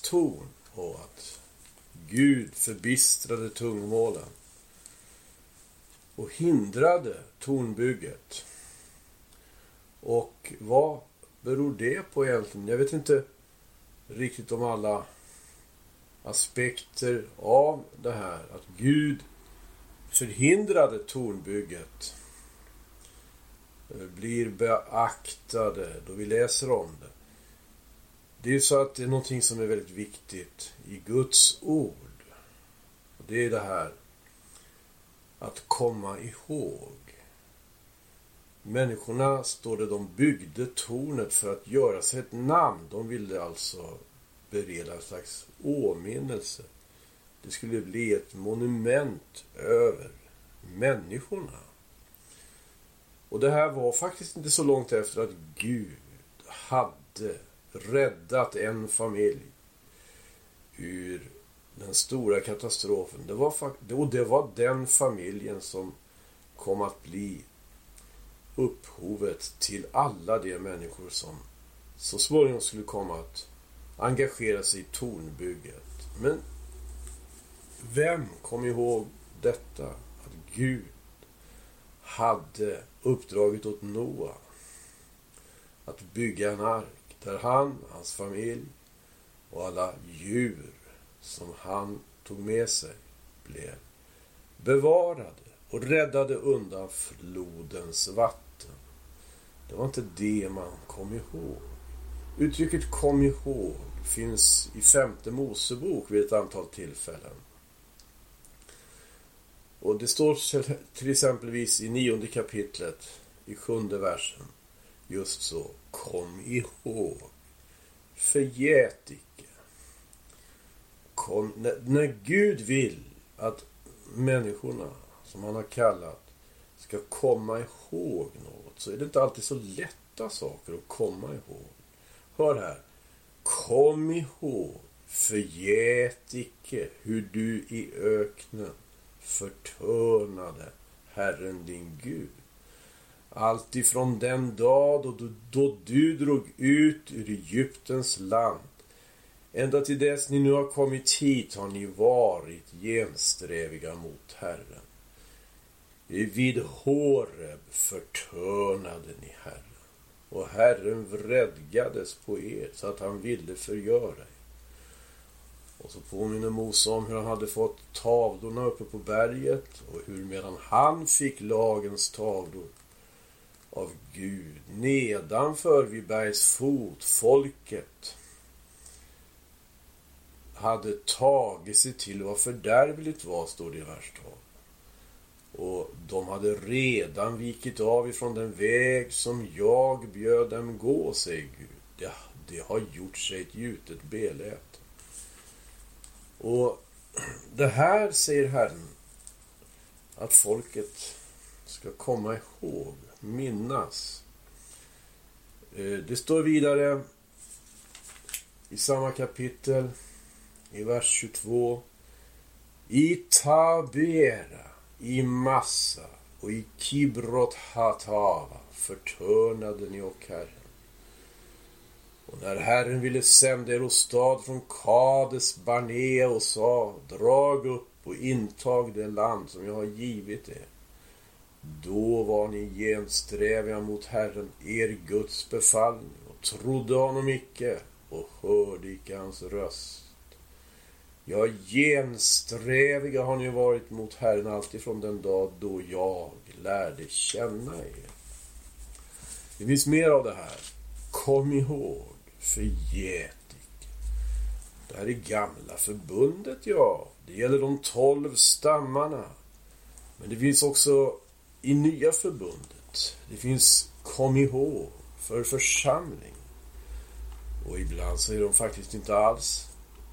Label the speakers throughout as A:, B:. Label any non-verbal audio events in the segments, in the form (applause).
A: ton och att Gud förbistrade tungomålen och hindrade tornbygget. Och vad beror det på egentligen? Jag vet inte riktigt om alla aspekter av det här. Att Gud förhindrade tornbygget eh, blir beaktade då vi läser om det. Det är ju så att det är någonting som är väldigt viktigt i Guds ord. Och Det är det här att komma ihåg. Människorna, står det, de byggde tornet för att göra sig ett namn. De ville alltså bereda en slags åminnelse. Det skulle bli ett monument över människorna. Och det här var faktiskt inte så långt efter att Gud hade räddat en familj ur den stora katastrofen. Det var, och det var den familjen som kom att bli upphovet till alla de människor som så småningom skulle komma att engagera sig i tornbygget. Men vem kom ihåg detta? Att Gud hade uppdraget åt Noa att bygga en ark där han, hans familj och alla djur som han tog med sig blev bevarade och räddade undan flodens vatten. Det var inte det man kom ihåg. Uttrycket kom ihåg finns i femte Mosebok vid ett antal tillfällen. Och det står till exempelvis i nionde kapitlet i sjunde versen just så. Kom ihåg. Förgät icke. Kom, när, när Gud vill att människorna som han har kallat ska komma ihåg något så är det inte alltid så lätta saker att komma ihåg. Hör här. Kom ihåg, förgät icke hur du i öknen förtörnade Herren din Gud. Allt ifrån den dag då du, då du drog ut ur Egyptens land Ända till dess ni nu har kommit hit har ni varit gensträviga mot Herren. Vid Horeb förtörnade ni Herren och Herren vredgades på er så att han ville förgöra er. Och så påminner Mose om hur han hade fått tavlorna uppe på berget och hur medan han fick lagens tavlor av Gud nedanför vid bergs fot, folket hade tagit sig till vad fördärvligt var, står det i vers 12. Och de hade redan vikit av ifrån den väg som jag bjöd dem gå, säger Gud. Det, det har gjort sig ett gjutet beläte. Och det här, säger Herren, att folket ska komma ihåg, minnas. Eh, det står vidare i samma kapitel, i vers 22. I Tabera, i Massa och i Kibrot Hatava förtörnade ni och Herren. Och när Herren ville sända er åstad från Kades Barnea och sa Drag upp och intag det land som jag har givit er. Då var ni gensträviga mot Herren, er Guds befallning och trodde honom icke och hörde icke hans röst. Ja, gensträviga har ni varit mot Herren alltifrån den dag då jag lärde känna er. Det finns mer av det här. Kom ihåg förgät icke. Det här är gamla förbundet, ja. Det gäller de tolv stammarna. Men det finns också i nya förbundet. Det finns kom ihåg för församling. Och ibland så är de faktiskt inte alls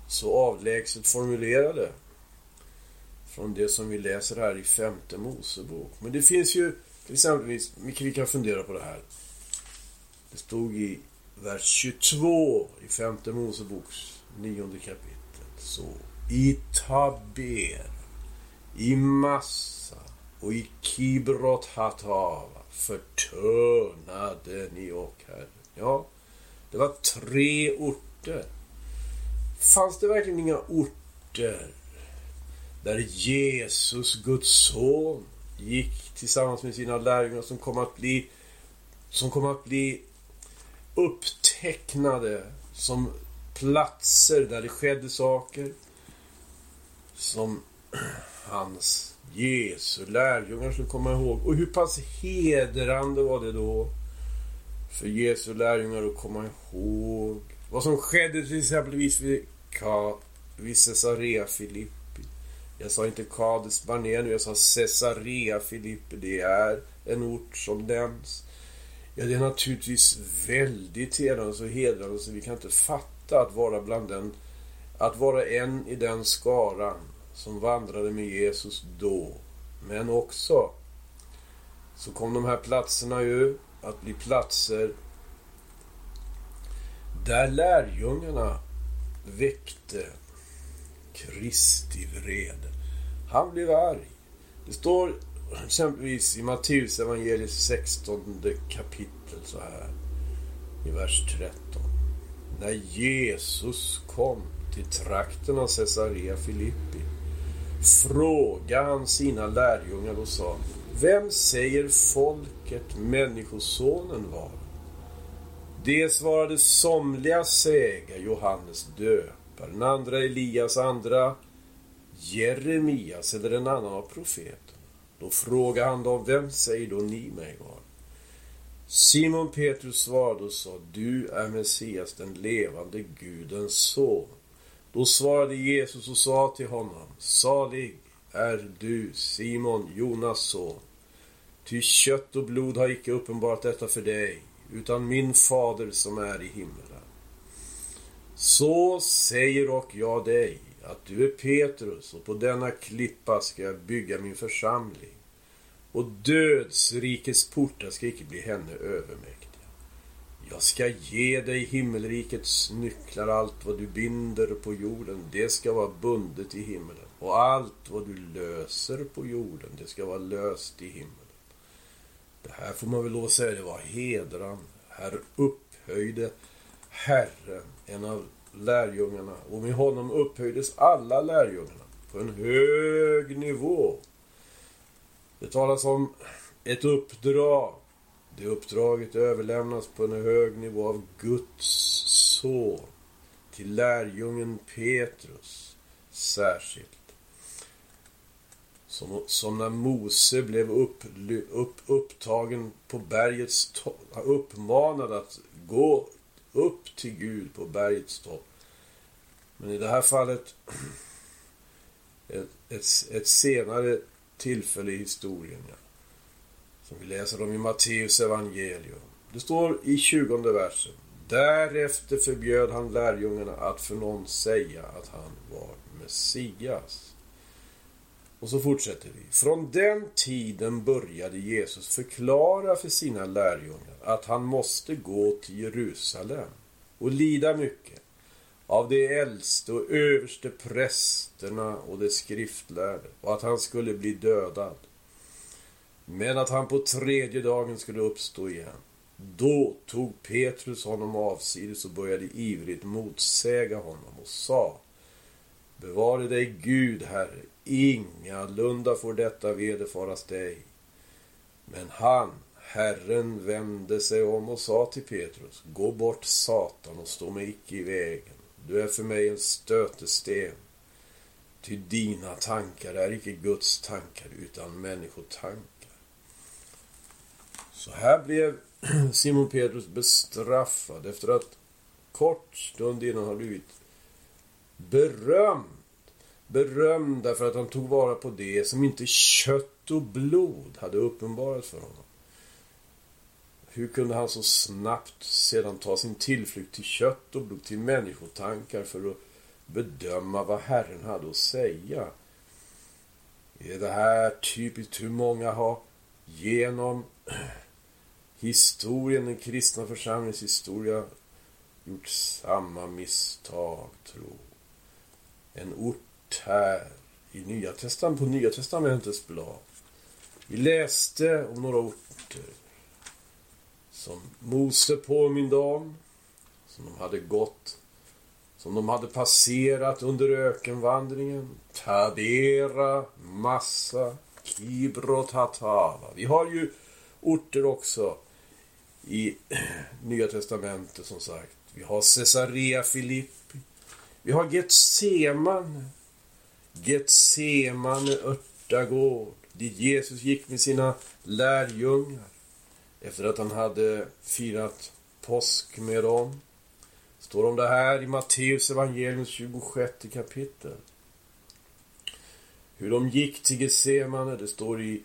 A: så avlägset formulerade från det som vi läser här i femte Mosebok. Men det finns ju till exempelvis, vi kan fundera på det här. Det stod i vers 22 i femte Moseboks nionde kapitel. Så i Taber, i Massa och i Kibrot Hatava förtörnade ni och Herren. Ja, det var tre orter. fanns det verkligen inga orter där Jesus, Guds son, gick tillsammans med sina lärjungar som kom att bli som kom att bli upptecknade som platser där det skedde saker som (clears throat) hans Jesu lärjungar skulle komma ihåg. Och hur pass hedrande var det då för Jesu lärjungar att komma ihåg vad som skedde till exempel vid, vid Caesarea Filippi. Jag sa inte Kades Barnea nu, jag sa Caesarea Filippi. Det är en ort som nämns. Ja, det är naturligtvis väldigt hedrande och hedrande så vi kan inte fatta att vara bland den, att vara en i den skaran som vandrade med Jesus då. Men också så kom de här platserna ju att bli platser där lärjungarna väckte Kristi vrede. Han blev arg. Det står exempelvis i Matteus evangeliets 16 kapitel så här i vers 13. När Jesus kom till trakten av Caesarea Filippi frågade han sina lärjungar och sa Vem säger folket Människosonen var? Det svarade somliga säga Johannes döparen, andra Elias, andra Jeremias eller en annan av profeterna. Då frågade han dem, vem säger då ni mig var? Simon Petrus svarade och sa, du är Messias, den levande Gudens son. Då svarade Jesus och sa till honom, salig är du Simon, Jonas son. Ty kött och blod har icke uppenbarat detta för dig, utan min fader som är i himmelen. Så säger och jag dig, att du är Petrus och på denna klippa ska jag bygga min församling. Och dödsrikets portar ska icke bli henne övermäktiga. Jag ska ge dig himmelrikets nycklar, allt vad du binder på jorden, det ska vara bundet i himmelen. Och allt vad du löser på jorden, det ska vara löst i himmelen. Det här får man väl lov att säga, det var hedran. Här upphöjde Herren en av lärjungarna och med honom upphöjdes alla lärjungarna på en hög nivå. Det talas om ett uppdrag. Det uppdraget överlämnas på en hög nivå av Guds son till lärjungen Petrus särskilt. Som, som när Mose blev upp, upp, upptagen på bergets topp, uppmanad att gå upp till Gud på bergets topp. Men i det här fallet ett, (clears throat) ett, ett senare tillfälle i historien. Ja, vi läser om i Matteus evangelium. Det står i 20 versen. Därefter förbjöd han lärjungarna att för någon säga att han var Messias. Och så fortsätter vi. Från den tiden började Jesus förklara för sina lärjungar att han måste gå till Jerusalem och lida mycket av de äldste och överste prästerna och de skriftlärde och att han skulle bli dödad. Men att han på tredje dagen skulle uppstå igen. Då tog Petrus honom avsides och började ivrigt motsäga honom och sa Bevare dig Gud, Herre, ingalunda får detta vederfaras dig. Men han, Herren, vände sig om och sa till Petrus Gå bort Satan och stå mig icke i vägen. Du är för mig en stötesten. Ty dina tankar är icke Guds tankar utan människotankar. Så här blev (clears throat) Simon Petrus bestraffad efter att kort stund innan ha blivit berömd. Berömd därför att han tog vara på det som inte kött och blod hade uppenbarat för honom. Hur kunde han så snabbt sedan ta sin tillflykt till kött och blod, till människotankar för att bedöma vad Herren hade att säga? Är det här typiskt hur många har genom (clears throat) historien, den kristna församlingens historia, gjort samma misstag, tro. En ort här i Nya Testament, på Nya Testamentets blad. Vi läste om några orter som Mose påminde om, som de hade gått, som de hade passerat under ökenvandringen. Tabera, Massa, Kibrot, Hatava. Vi har ju orter också i (clears throat) Nya Testamentet som sagt. Vi har Caesarea Filippi. Vi har Getsemane. Getsemane örtagård. Dit Jesus gick med sina lärjungar. Efter att han hade firat påsk med dem. Står om det här i Matteus evangeliums 26 kapitel. Hur de gick till Getsemane, det står i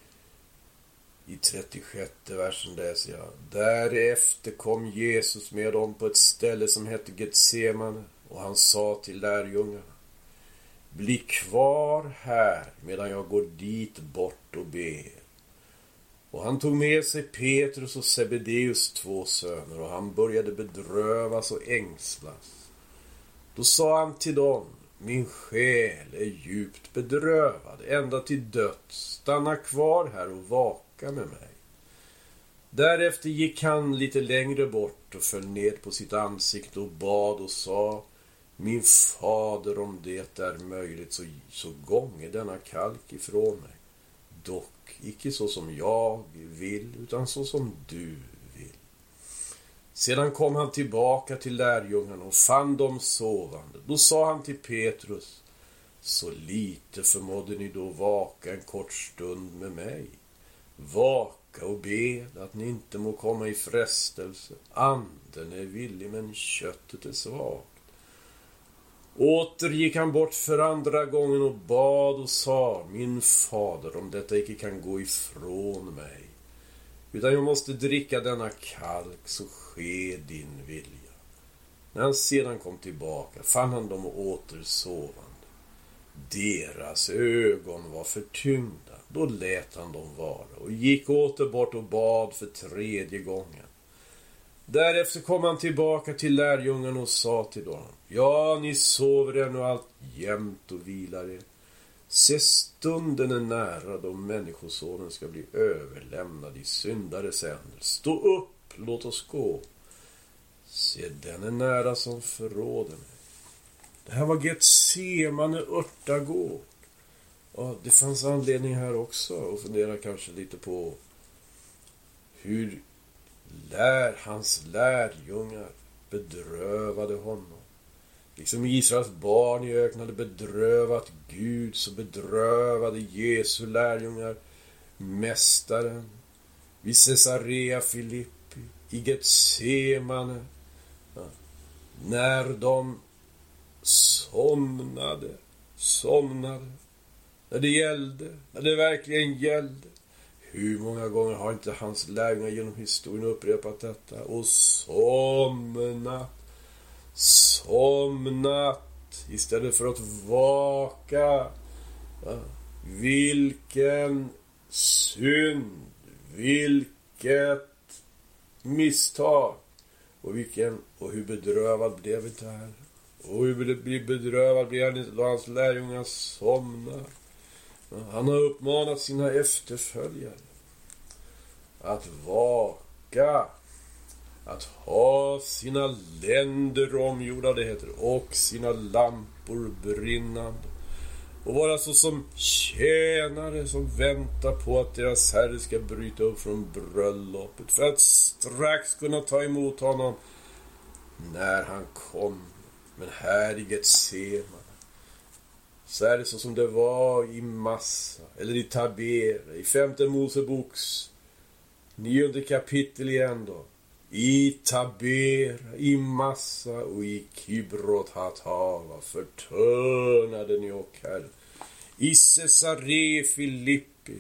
A: i 36 versen läser jag. Därefter kom Jesus med dem på ett ställe som hette Getsemane och han sa till lärjungarna. Bli kvar här medan jag går dit bort och ber. Och han tog med sig Petrus och Sebedeus två söner och han började bedrövas och ängslas. Då sa han till dem, min själ är djupt bedrövad ända till döds. Stanna kvar här och vaka snacka med mig. Därefter gick han lite längre bort och föll ned på sitt ansikte och bad och sa Min fader, om det är möjligt så, så gånge denna kalk ifrån mig. Dock icke så som jag vill, utan så som du vill. Sedan kom han tillbaka till lärjungarna och fann dem sovande. Då sa han till Petrus Så lite förmådde ni då vaka en kort stund med mig. Vaka och bed att ni inte må komma i frestelse. Anden är villig men köttet är svagt. Åter gick han bort för andra gången och bad och sa Min fader, om detta icke kan gå ifrån mig utan jag måste dricka denna kalk så ske din vilja. När han sedan kom tillbaka fann han dem åter sovande. Deras ögon var förtyngda då lät han dem vara och gick åter bort och bad för tredje gången. Därefter kom han tillbaka till lärjungarna och sa till dem. Ja, ni sover ännu allt jämt och vilar er. Se, stunden är nära då Människosonen ska bli överlämnad i syndares händer. Stå upp, låt oss gå. Se, den är nära som förråder mig. Det här var Getsemane örtagård. Ja, det fanns anledning här också att fundera kanske lite på hur lär, hans lärjungar bedrövade honom. Liksom Israels barn i öknen hade bedrövat Gud så bedrövade Jesu lärjungar Mästaren vid Caesarea Filippi, i Getsemane, ja, när de somnade, somnade när det gällde, när det verkligen gällde. Hur många gånger har inte hans lärjungar genom historien upprepat detta? Och somnat, somnat istället för att vaka. Ja. Vilken synd, vilket misstag. Och vilken, och hur bedrövad blev inte här? Och hur bedrövad blev han inte då hans lärjungar somnar? Han har uppmanat sina efterföljare att vaka, att ha sina länder omgjorda, det heter, och sina lampor brinnande och vara så som tjänare som väntar på att deras herre ska bryta upp från bröllopet för att strax kunna ta emot honom när han kommer. Men här i Getsema så är det så som det var i Massa, eller i Tabera, i femte Moseboks nionde kapitel igen då. I Tabera, i Massa och i Kibrot Hatava förtörnade ni och Herren. I Cesare Filippi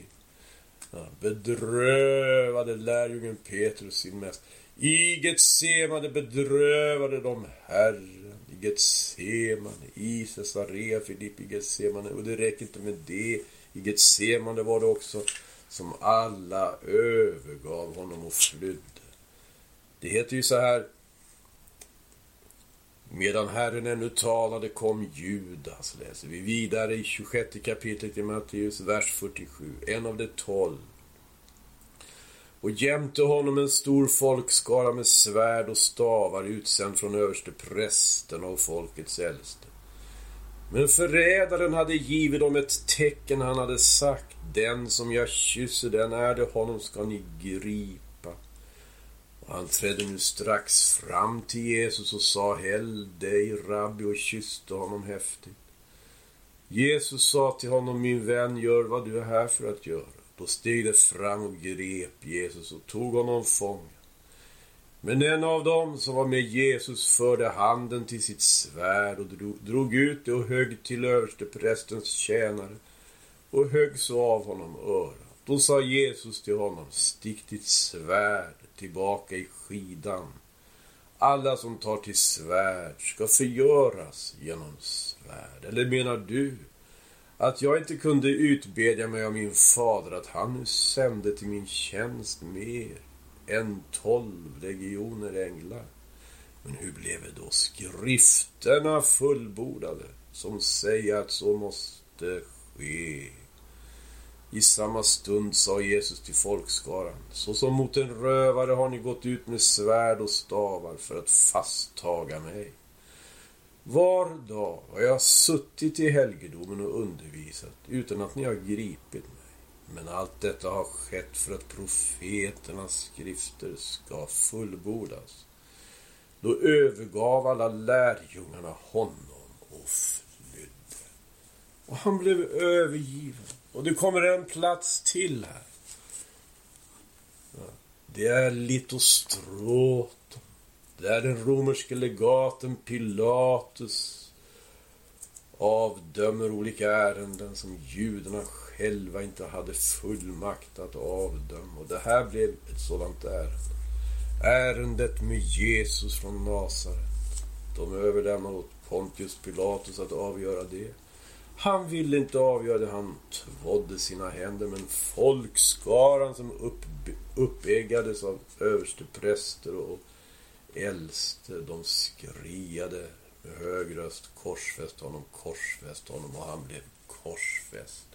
A: ja, bedrövade lärjungen Petrus sin mästare. I Getsemane bedrövade de Herren Getsemane, i Caesarea Filippi Getsemane. Och det räcker inte med det. I Getsemane var det också som alla övergav honom och flydde. Det heter ju så här. Medan Herren ännu talade kom Judas, läser vi vidare i 26 kapitlet i Matteus, vers 47. En av de tolv och jämte honom en stor folkskara med svärd och stavar utsänd från överste prästen och folkets äldste. Men förrädaren hade givit dem ett tecken han hade sagt. Den som jag kysser, den är det, honom ska ni gripa. Och han trädde nu strax fram till Jesus och sa Häll dig, rabbi, och kysste honom häftigt. Jesus sa till honom, min vän, gör vad du är här för att göra. Då steg de fram och grep Jesus och tog honom fången. Men en av dem som var med Jesus förde handen till sitt svärd och drog ut det och högg till översteprästens tjänare och högg så av honom örat. Då sa Jesus till honom, stick ditt svärd tillbaka i skidan. Alla som tar till svärd ska förgöras genom svärd. Eller menar du att jag inte kunde utbedja mig av min fader att han nu sände till min tjänst mer än tolv legioner änglar. Men hur blev det då skrifterna fullbordade som säger att så måste ske? I samma stund sa Jesus till folkskaran, såsom mot en rövare har ni gått ut med svärd och stavar för att fasttaga mig. Var dag har jag suttit i helgedomen och undervisat utan att ni har gripit mig. Men allt detta har skett för att profeternas skrifter ska fullbordas. Då övergav alla lärjungarna honom och flydde. Och han blev övergiven. Och det kommer en plats till här. Det är Litostråt där den romerske legaten Pilatus avdömer olika ärenden som judarna själva inte hade fullmakt att avdöma. Och det här blev ett sådant ärende. Ärendet med Jesus från Nasaret. De överlämnade åt Pontius Pilatus att avgöra det. Han ville inte avgöra det, han tvådde sina händer, men folkskaran som upp, uppeggades av överstepräster och äldste, de skriade med hög röst korsfäst honom, korsfäst honom och han blev korsfäst.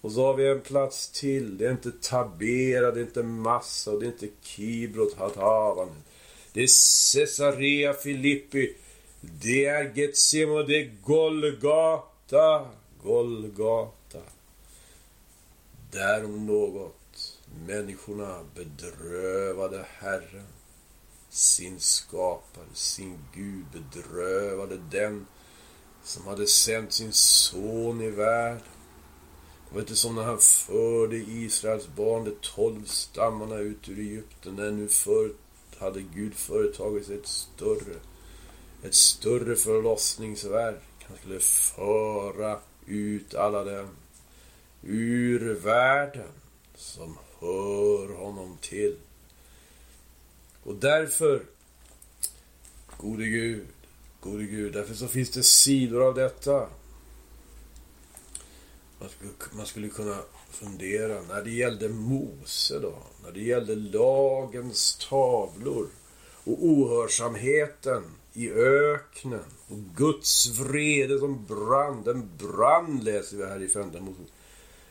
A: Och så har vi en plats till. Det är inte Tabera, det är inte Massa och det är inte Kibrot Hatavan. Det är Caesarea Filippi. Det är Getsemo, det är Golgata. Golgata. Där om något människorna bedrövade Herren sin skapare, sin Gud bedrövade den som hade sänt sin son i världen. Det var inte som när han förde Israels barn, de tolv stammarna ut ur Egypten. När nu förut hade Gud företagit sig ett större, ett större förlossningsverk. Han skulle föra ut alla dem ur världen som hör honom till. Och därför, gode Gud, gode Gud, därför så finns det sidor av detta. Man skulle, man skulle kunna fundera, när det gällde Mose då, när det gällde lagens tavlor och ohörsamheten i öknen och Guds vrede som brann, den brann läser vi här i femte Mosebok.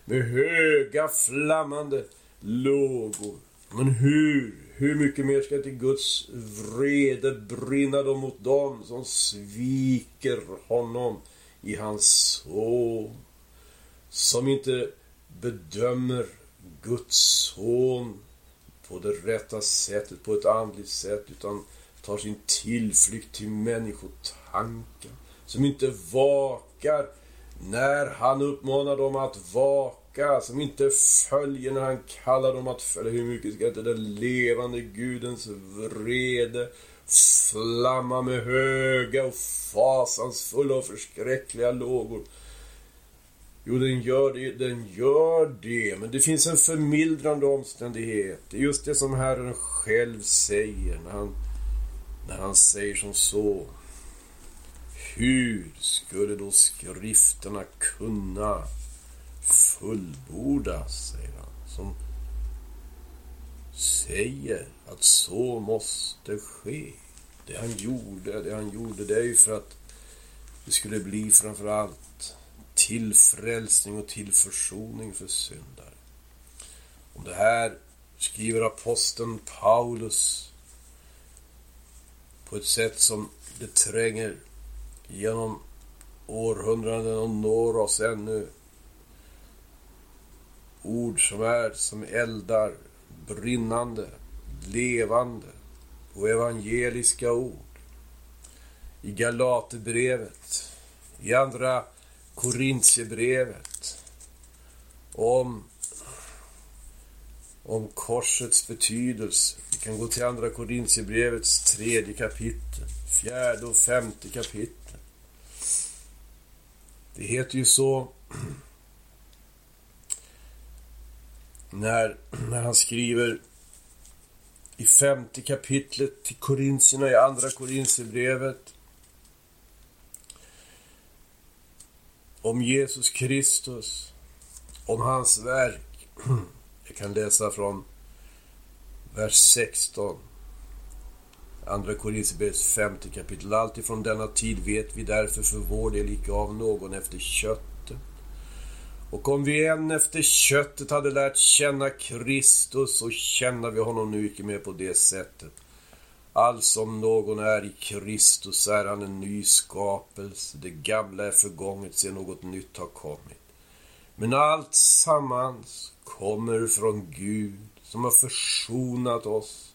A: Med höga flammande lågor. Men hur hur mycket mer ska till Guds vrede brinna då mot dem som sviker honom i hans son? Som inte bedömer Guds son på det rätta sättet, på ett andligt sätt, utan tar sin tillflykt till människotanken, Som inte vakar när han uppmanar dem att vaka som inte följer när han kallar dem att följa. Hur mycket ska inte den levande Gudens vrede flamma med höga och fasansfulla och förskräckliga lågor? Jo, den gör det, den gör det. Men det finns en förmildrande omständighet. Det är just det som Herren själv säger när han, när han säger som så. Hur skulle då skrifterna kunna fullbordas, säger han. Som säger att så måste ske. Det han gjorde, det han gjorde, det är ju för att det skulle bli framförallt tillfrälsning och tillförsoning för syndare. Om det här skriver aposteln Paulus på ett sätt som det tränger genom århundraden och når oss ännu. Ord som är som eldar, brinnande, levande och evangeliska ord. I Galaterbrevet, i Andra Korintierbrevet, om, om korsets betydelse. Vi kan gå till Andra Korintierbrevets tredje kapitel, fjärde och femte kapitel. Det heter ju så när, när han skriver i femte kapitlet till Korintierna i andra Korintierbrevet om Jesus Kristus, om hans verk. Jag kan läsa från vers 16. Andra Korinthierbrevets femte kapitel. Alltifrån denna tid vet vi därför för vår del icke av någon efter köttet. Och om vi än efter köttet hade lärt känna Kristus, så känner vi honom nu icke mer på det sättet. Alltså om någon är i Kristus är han en ny skapelse. Det gamla är förgånget, se något nytt har kommit. Men allt sammans kommer från Gud som har försonat oss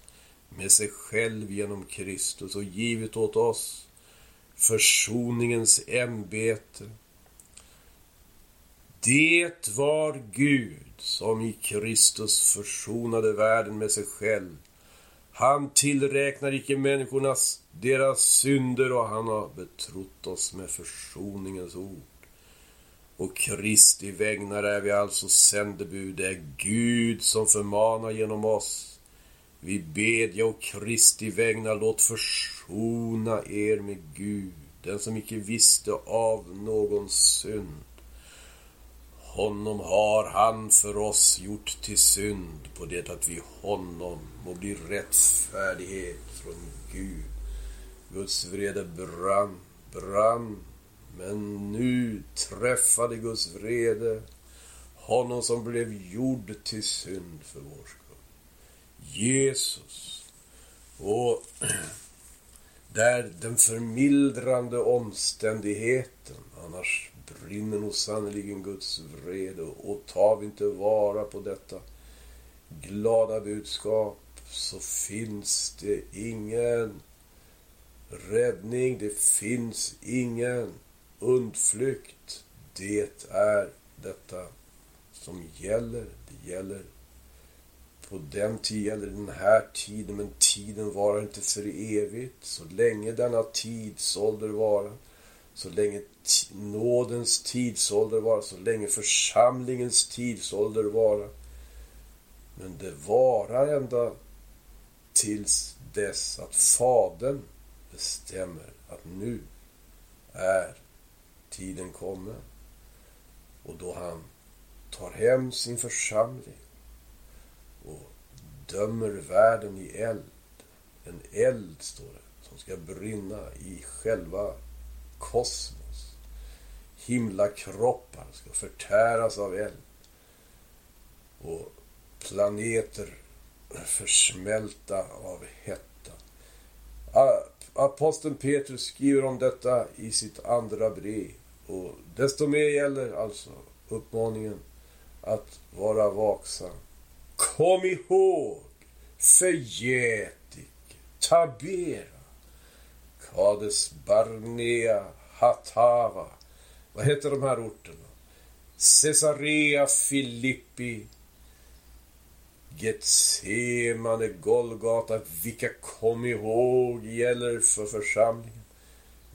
A: med sig själv genom Kristus och givit åt oss försoningens ämbete. Det var Gud som i Kristus försonade världen med sig själv. Han tillräknar icke människornas deras synder och han har betrott oss med försoningens ord. Och Kristi vägnar är vi alltså sändebud. Det är Gud som förmanar genom oss. Vi bedja och Kristi vägnar, låt försona er med Gud, den som icke visste av någon synd. Honom har han för oss gjort till synd på det att vi honom må bli rättfärdighet från Gud. Guds vrede brann, brann men nu träffade Guds vrede honom som blev gjord till synd för vår skull. Jesus. Och (clears throat) där den förmildrande omständigheten, annars brinner nog sannerligen Guds vrede. Och tar vi inte vara på detta glada budskap så finns det ingen räddning, det finns ingen undflykt. Det är detta som gäller. Det gäller på den tiden, eller den här tiden, men tiden varar inte för evigt. Så länge denna tidsålder varar, så länge nådens tidsålder varar, så länge församlingens tidsålder varar. Men det varar ända tills dess att Fadern bestämmer att nu är tiden kommen. Och då han tar hem sin församling dömer världen i eld. En eld, står det, som ska brinna i själva kosmos. Himlakroppar ska förtäras av eld. Och planeter försmälta av hetta. Aposteln Petrus skriver om detta i sitt andra brev. Och desto mer gäller alltså uppmaningen att vara vaksam. Kom ihåg, förgät Tabera, Kades Barnea, Hatava. Vad heter de här orterna? Caesarea Filippi, Getsemane, Golgata. Vilka kom ihåg gäller för församlingen.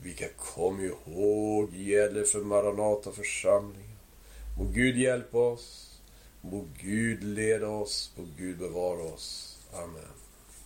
A: Vilka kom ihåg gäller för Maranata församlingen. Må Gud hjälpa oss. Må Gud leda oss. Må Gud bevara oss. Amen.